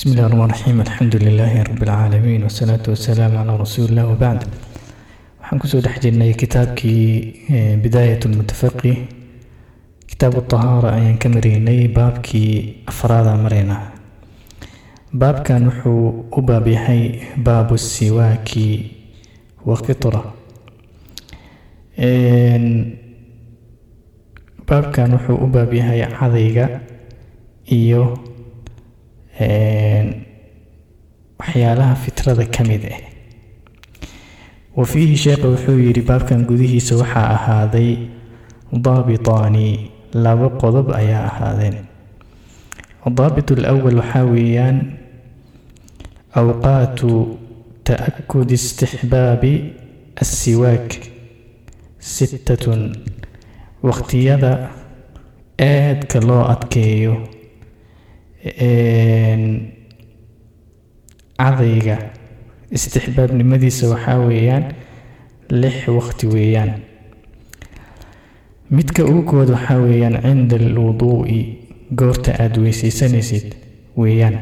بسم الله الرحمن الرحيم الحمد لله رب العالمين والصلاة والسلام على رسول الله وبعد waxaan kusoo dhex jirnay kitaabkii bidaayat lmutafaqih kitaabu tahaara ayaan ka maraynay baabkii afraada marayna baabkan wuxuu u baab yahay baabu siwaaki wa fitra baabkan wuxuu u baab yahay cadayga iyo waxyaalaha fitrada ka mid ah wa fiihi sheekha wuxuu yidhi baabkan gudihiisa waxaa ahaaday daabitaani laba qodob ayaa ahaadeen. Daabit alawal waxaa weeyaan awqaatu ta'akud istixbaabi assiwaak sittatun waqtiyada aadka loo adkeeyo cadayga istixbaabnimadiisa waxaa weeyaan lix waqti weeyaan. Midka ugu kowaad waxaa weeyaan cinda alwuduu'i goorta aada weyseysanaysid weeyaan.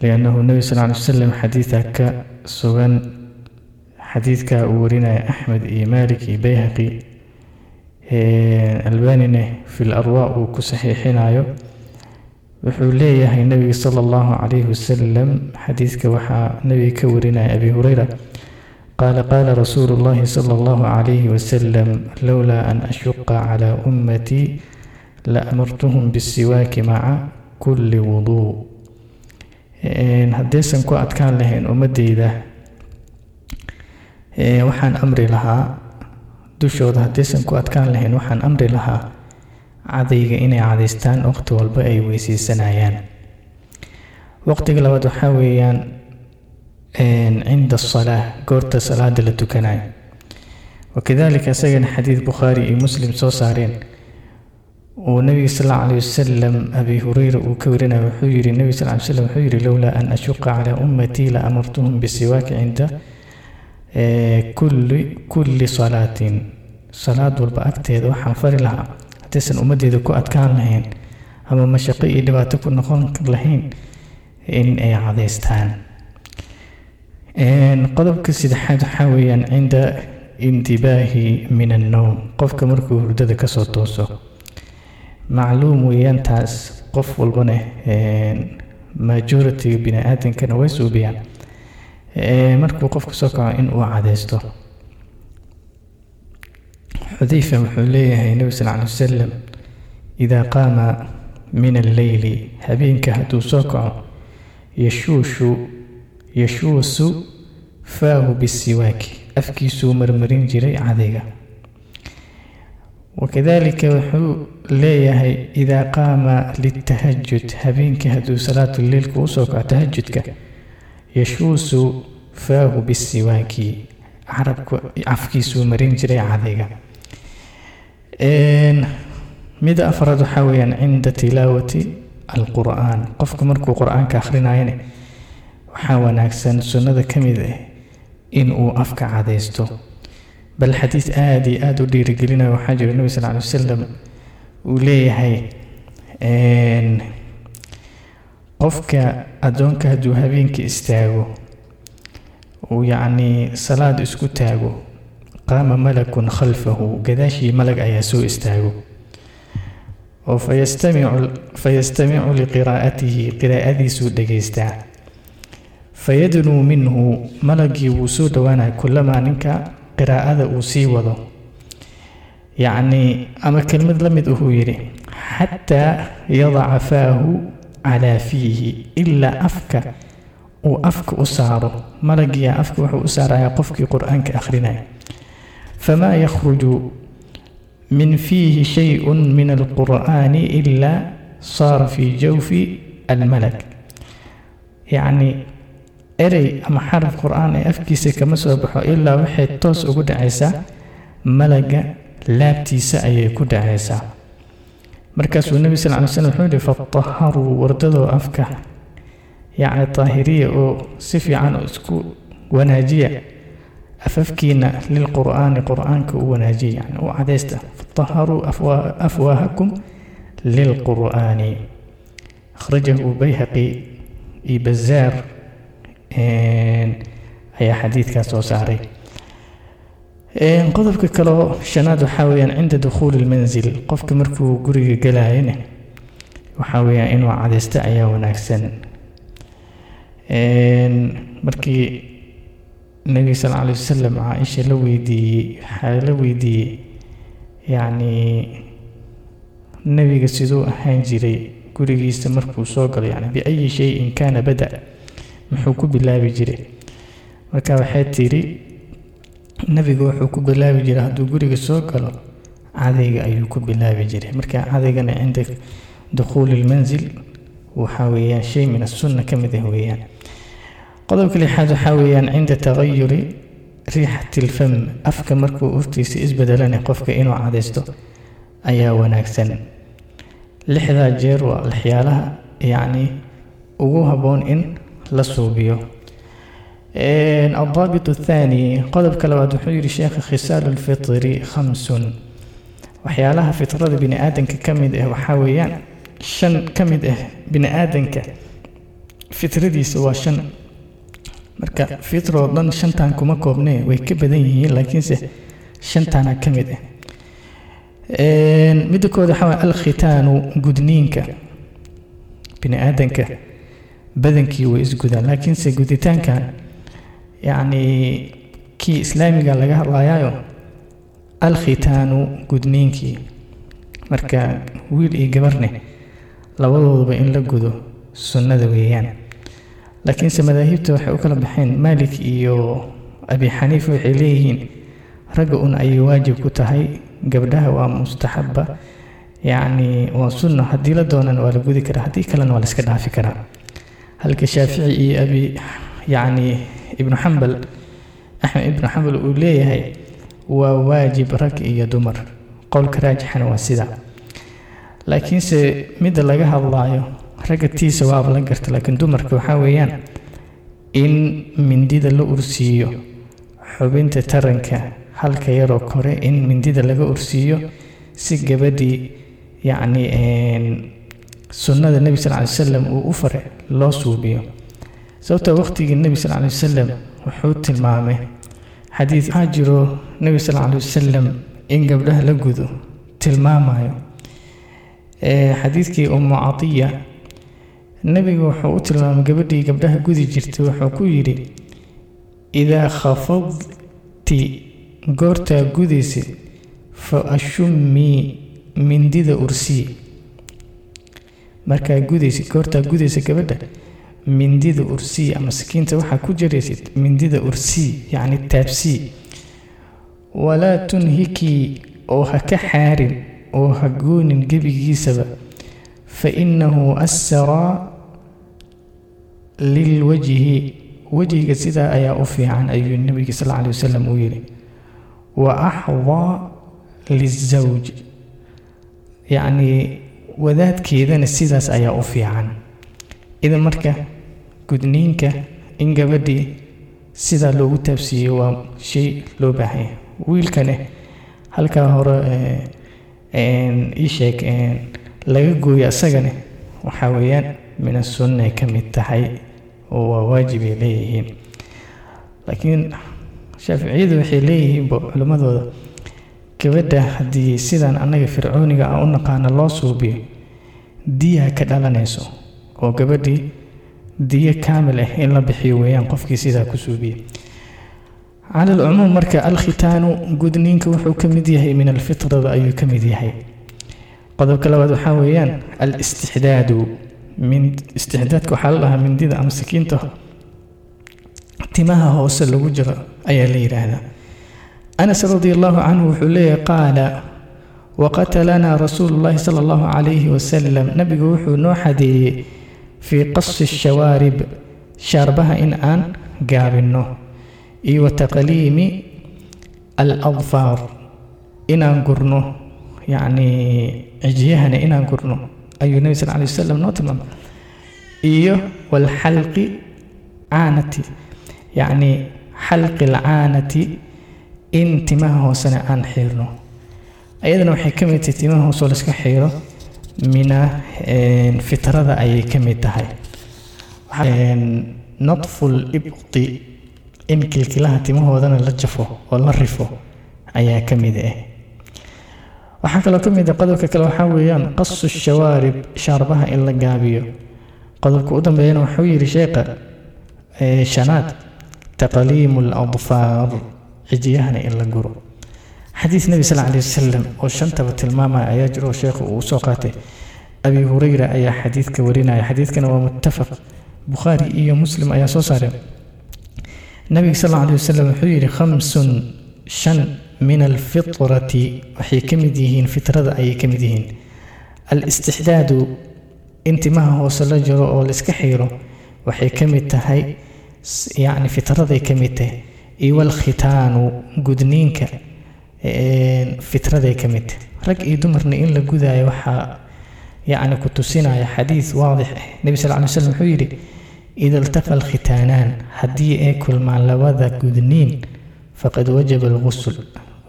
Liannahu nebi sal ly wasalam xadiida ka sugan xadiidka uu warinaya axmed iyo maalik iyo bayhaqi albanine fi larwaa uu ku saxiixinayo wuxuu leeyahay nebiga sala allahu calayhi wasalam xadiidka waxaa nebiga ka warinaya abi hureyra qaala qaala rasuulu llahi sala allahu calayhi wasalam lowlaa an ashuqa calaa ummatii la amartuhum bisiwaaki maca kulli wuduu haddaysan ku adkaan lahayn ummadeyda waxaan amri lahaa dushooda haddaysan ku adkaan lahayn waxaan amri lahaa cadayga inay cadaystaan waqti walba ay weyseysanayaan waqtiga labaad waxaa weeyaan cinda asalaa goorta salaada la tukanayo wakadalika isagana xadiid bukhaari iyo muslim soo saareen. Uu nabiga sal alla calay wasalam abi hureyra uu ka warinayo wuxuu yihi nebi sal ly slam wuxuu yihi lowlaa an ashuqa calaa ummatii la amartuhum bisiwaaki cinda kulli salaatin. Salaad walba agteeda waxaan fari lahaa haddaysan ummaddeeda ku adkaan lahayn ama mashaqo iyo dhibaato ku noqon lahayn in ay cadaystaan. Qodobka saddexaad waxaa weeyaan cinda intibaahi min annowm qofka markuu hurdada ka soo tooso macluum weeyaan taas qof walbana majority bini aadankana way suubiyaan markuu qofku soo kaco in uu cadaysto xudayfa wuxuu leeyahay nebi sal ly wasalam idaa qaama min alleyli habeenka hadduu soo kaco yashuushu yashuusu faahu bisiwaaki. Afkiisuu marmarin jiray cadayga. Wakadalika wuxuu leeyahay idaa qaama litahajud habeenkii hadduu salaatu leilka u soo kaco tahajudka yashuusu faahu bisiwaaki. Carabka cafkiisuu marin jiray cadayga mida afraad waxaa weeyaan cinda tilaawati alqur'aan. Qofka markuu qur'aanka akhrinayane waxaa wanaagsan sunnada ka mid ah in uu afka cadaysto. Bal xadiis aada iyo aada u dhiirigelinayo waxaa jira nebi sal ly wasalam uu leeyahay qofka addoonka hadduu habeenkii istaago uu yacnii salaad isku taago qaama malakun khalfahu gadaashii malag ayaa soo istaago. Oo fayastamicu liqiraa'atihi qiraa'adiisuu dhegaystaa fayadnuu minhu malagii wuu soo dhowaanaya kulamaa ninka qiraa'ada uu sii wado. Yacnii ama kelmad la mid uhuu yidhi xataa yadaca faahu calaa fiihi ilaa afka uu afka u saaro. Malagiyaa afka wuxuu u saarayaa qofkii qur'aanka akhrinaya famaa yakhruju min fiihi shay-un min alqur'aani ilaa saara fii jawfi almalak yacnii erey ama xaraf qur'aan ee afkiisa kama soo baxo ilaa waxay toos ugu dhacaysaa malaga laabtiisa ayay ku dhacaysaa markaasuu nebi sal ly slm wuxuu yihi fataharuu wardadoo afka yacni daahiriya oo si fiican isku wanaajiya afafkiina lilqur'aani qur'aanka u wanaajiya yani u cadaysta fataharuu afwaahakum lilqur'aani. Akhrajahu bayhaqi iyo bazaar ayaa xadiidkaas soo saaray. Qodobka kaleo shanaad waxaa weyaan cinda dukhuuli lmansil qofka markuu guriga galaayana waxaa weyaan inuu cadaysto ayaa wanaagsan. Markii nebiga sal alay wasalam caaisha la weydiiyey waxaa la weydiiyey yacni nebiga siduu ahaan jiray gurigiisa markuu soo galo yani biayi shayin kaana bada muxuu ku bilaabi jiray. Marka waxay tidhi nebigu wuxuu ku bilaabi jiray hadduu guriga soo galo cadayga ayuu ku bilaabi jiray. Marka cadaygana cinda dukhuuli lmansil waxaa weeyaan shay min asunna ka mid ah weeyaan qodobka lixaad waxaa weeyaan cinda tagayuri riixati lfam. Afka markuu urtiisa isbedelana qofka inuu cadaysto ayaa wanaagsan. Lixdaa jeer waa waxyaalaha yacnii ugu haboon in la suubiyo. Addaabit athaani qodobka labaad wuxuu yihi sheekha khisaalu lfitri khamsun. Waxyaalaha fitrada bini aadanka ka mid ah waxaa weeyaan shan ka mid eh ah bini aadanka fitradiisa waa shan marka fitroo dhan shantan kuma koobnee way ka badan yihiin laakiinse shantana ka mid ah midda kood waxaa waye alkhitaanu gudniinka. Bini aadanka badankii way isgudaan laakiinse guditaankan yacni kii islaamiga laga hadlayaayo alkhitaanu gudniinkii. Marka wiil iyo gabarne labadooduba in la gudo sunnada weeyaan laakiinse madaahibta waxay u kala baxeen maalik iyo abi xaniifa waxay leeyihiin ragga un ayay waajib ku tahay gabdhaha waa mustaxaba yacni waa sunna haddii la doonana waa la gudi karaa haddii kalena waa la iska dhaafi karaa. Halka shaafici iyo abi yacni ibnu xambal axmed ibnu xambal uu leeyahay waa waajib rag iyo dumar qowlka raajixana waa sida. Laakiinse midda laga hadlaayo ragga tiisa waaba la garta laakiin dumarka waxaa weeyaan in mindida la ursiiyo xubinta taranka halka yaroo kore in mindida laga ursiiyo si gabadhii yacni sunnada nebi sal ly wasalam uu u fare loo suubiyo. Sababtoo waqtigii nebi sal ly wasalam wuxuu tilmaamay xadiid waxaa jiro nebi sal ly wasalam in gabdhaha la gudo tilmaamayo. Xadiidkii umu catiya nebigu wuxuu u tilmaamay gabadhii gabdhaha gudi jirtay wuxuu ku yidhi idaa khafadti goortaa gudaysa fa ashummii mindida ursii markaa gudaysa goortaa gudaysa gabadha mindida ursii ama sakiinta waxaa ku jaraysid mindida ursii yacni taabsii walaa tunhikii oo ha ka xaarin oo ha goonin gebigiisaba fa innahu asaraa lilwajhi wejiga sidaa ayaa u fiican ayuu nebiga sal lla alay wasalam uu yidhi. Wa axdaa lizawj. Yacnii wadaadkeedana sidaas ayaa u fiican. Idan marka gudniinka in gabadhii sidaa loogu taabsiiyo waa shay loo baahanya wiilkane halkaa hore ii sheeg laga gooyo isagane waxaa weeyaan min asunna ka mid tahay oo waa waajibay leeyihiin. Laakiin shaaficiyadu waxay leeyihiinba culimmadooda gabadha haddii sidaan annaga fircooniga aan u naqaano loo suubiyo diyaa ka dhalanayso oo gabadhii diyo kaamil ah in la bixiyo weeyaan qofkii sidaa ku suubiya. Cala alcumuum marka alkhitaanu gudniinka wuxuu ka mid yahay min alfitrada ayuu ka mid yahay. Qodobka labaad waxaa weeyaan alistixdaadu. min istixdaadka waxaa la dhahaa mindida ama sakiinta timaha hoose lagu jiro ayaa la yidhaahdaa anas radi allahu canhu wuxuu leeyahay qaala waqatalanaa rasuulu llahi sala allahu calayhi wasalam nabigu wuxuu noo xadeeyey fii qasi shawaarib shaarbaha in aan gaabinno iyo wa taqliimi aladfaar inaan gurno yacnii cijyahana inaan gurno ayuu nebi sal alay wasalam noo tilmaamay. Iyo walxalqi caanati yacnii xalqi alcaanati in timaha hoosena aan xiirno. Ayadana waxay ka mid tahay timaha hoosoo layska xiiro mina fitrada ayay ka mid tahay. Nadful ibti in kilkilaha timahoodana la jafo oo la rifo ayaa ka mid ah waxaa kaloo ka mid ah qodobka kale waxaa weeyaan qasu shawaarib shaarbaha in la gaabiyo. Qodobka u dambeeyana wuxuu yidhi sheekha shanaad taqliimu ladfaar cijiyahana in la guro. Xadiis nebi sal alay wasalam oo shantaba tilmaamaya ayaa jiro sheekhu uu soo qaatay. Abi hureyra ayaa xadiidka warinaya. Xadiidkana waa muttafaq. Bukhaari iyo muslim ayaa soo saareen nabiga sal alay wasalam wuxuu yidhi khamsun shan min alfitrati waxay ka mid yihiin fitrada ayay ka mid yihiin. Alistixdaadu in timaha hoose la jiro oo la iska xiiro waxay ka mid tahay yacni fitraday ka mid tahay. Iyo walkhitaanu gudniinka fitraday ka mid tahay. Rag iyo dumarna in la gudaayo waxaa yacni ku tusinaya xadiis waadix ah nebi sal alay slam wuxuu yidhi ida iltaqa alkhitaanaan haddii ay kulmaan labada gudniin faqad wajaba alqusul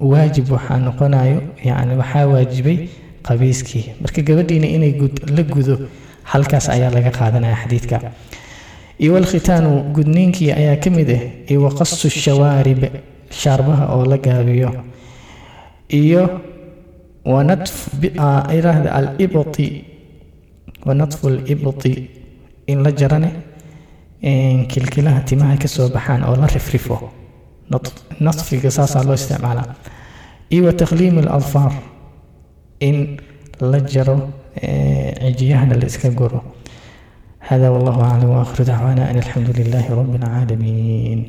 waajib waxaa noqonayo yacni waxaa waajibay qabiiskii. Marka gabadhiina inay la gudo halkaas ayaa laga qaadanaya xadiidka. Iyo gudniinkii ayaa ka mid ah iyo waqasu shawaarib shaarbaha oo la gaabiyo. Iyo wanatf alibti wanatfu alibti in la jarane kilkilaha timaha ka soo baxaan oo la rifrifo nadfiga saasaa loo isticmaalaa iyo wa takhliim aladfaar in la jaro cijiyahana eh, la iska guro hada wallahu aclam waakhiru dacwaana an alxamdu lilaahi rabbi alcaalamiin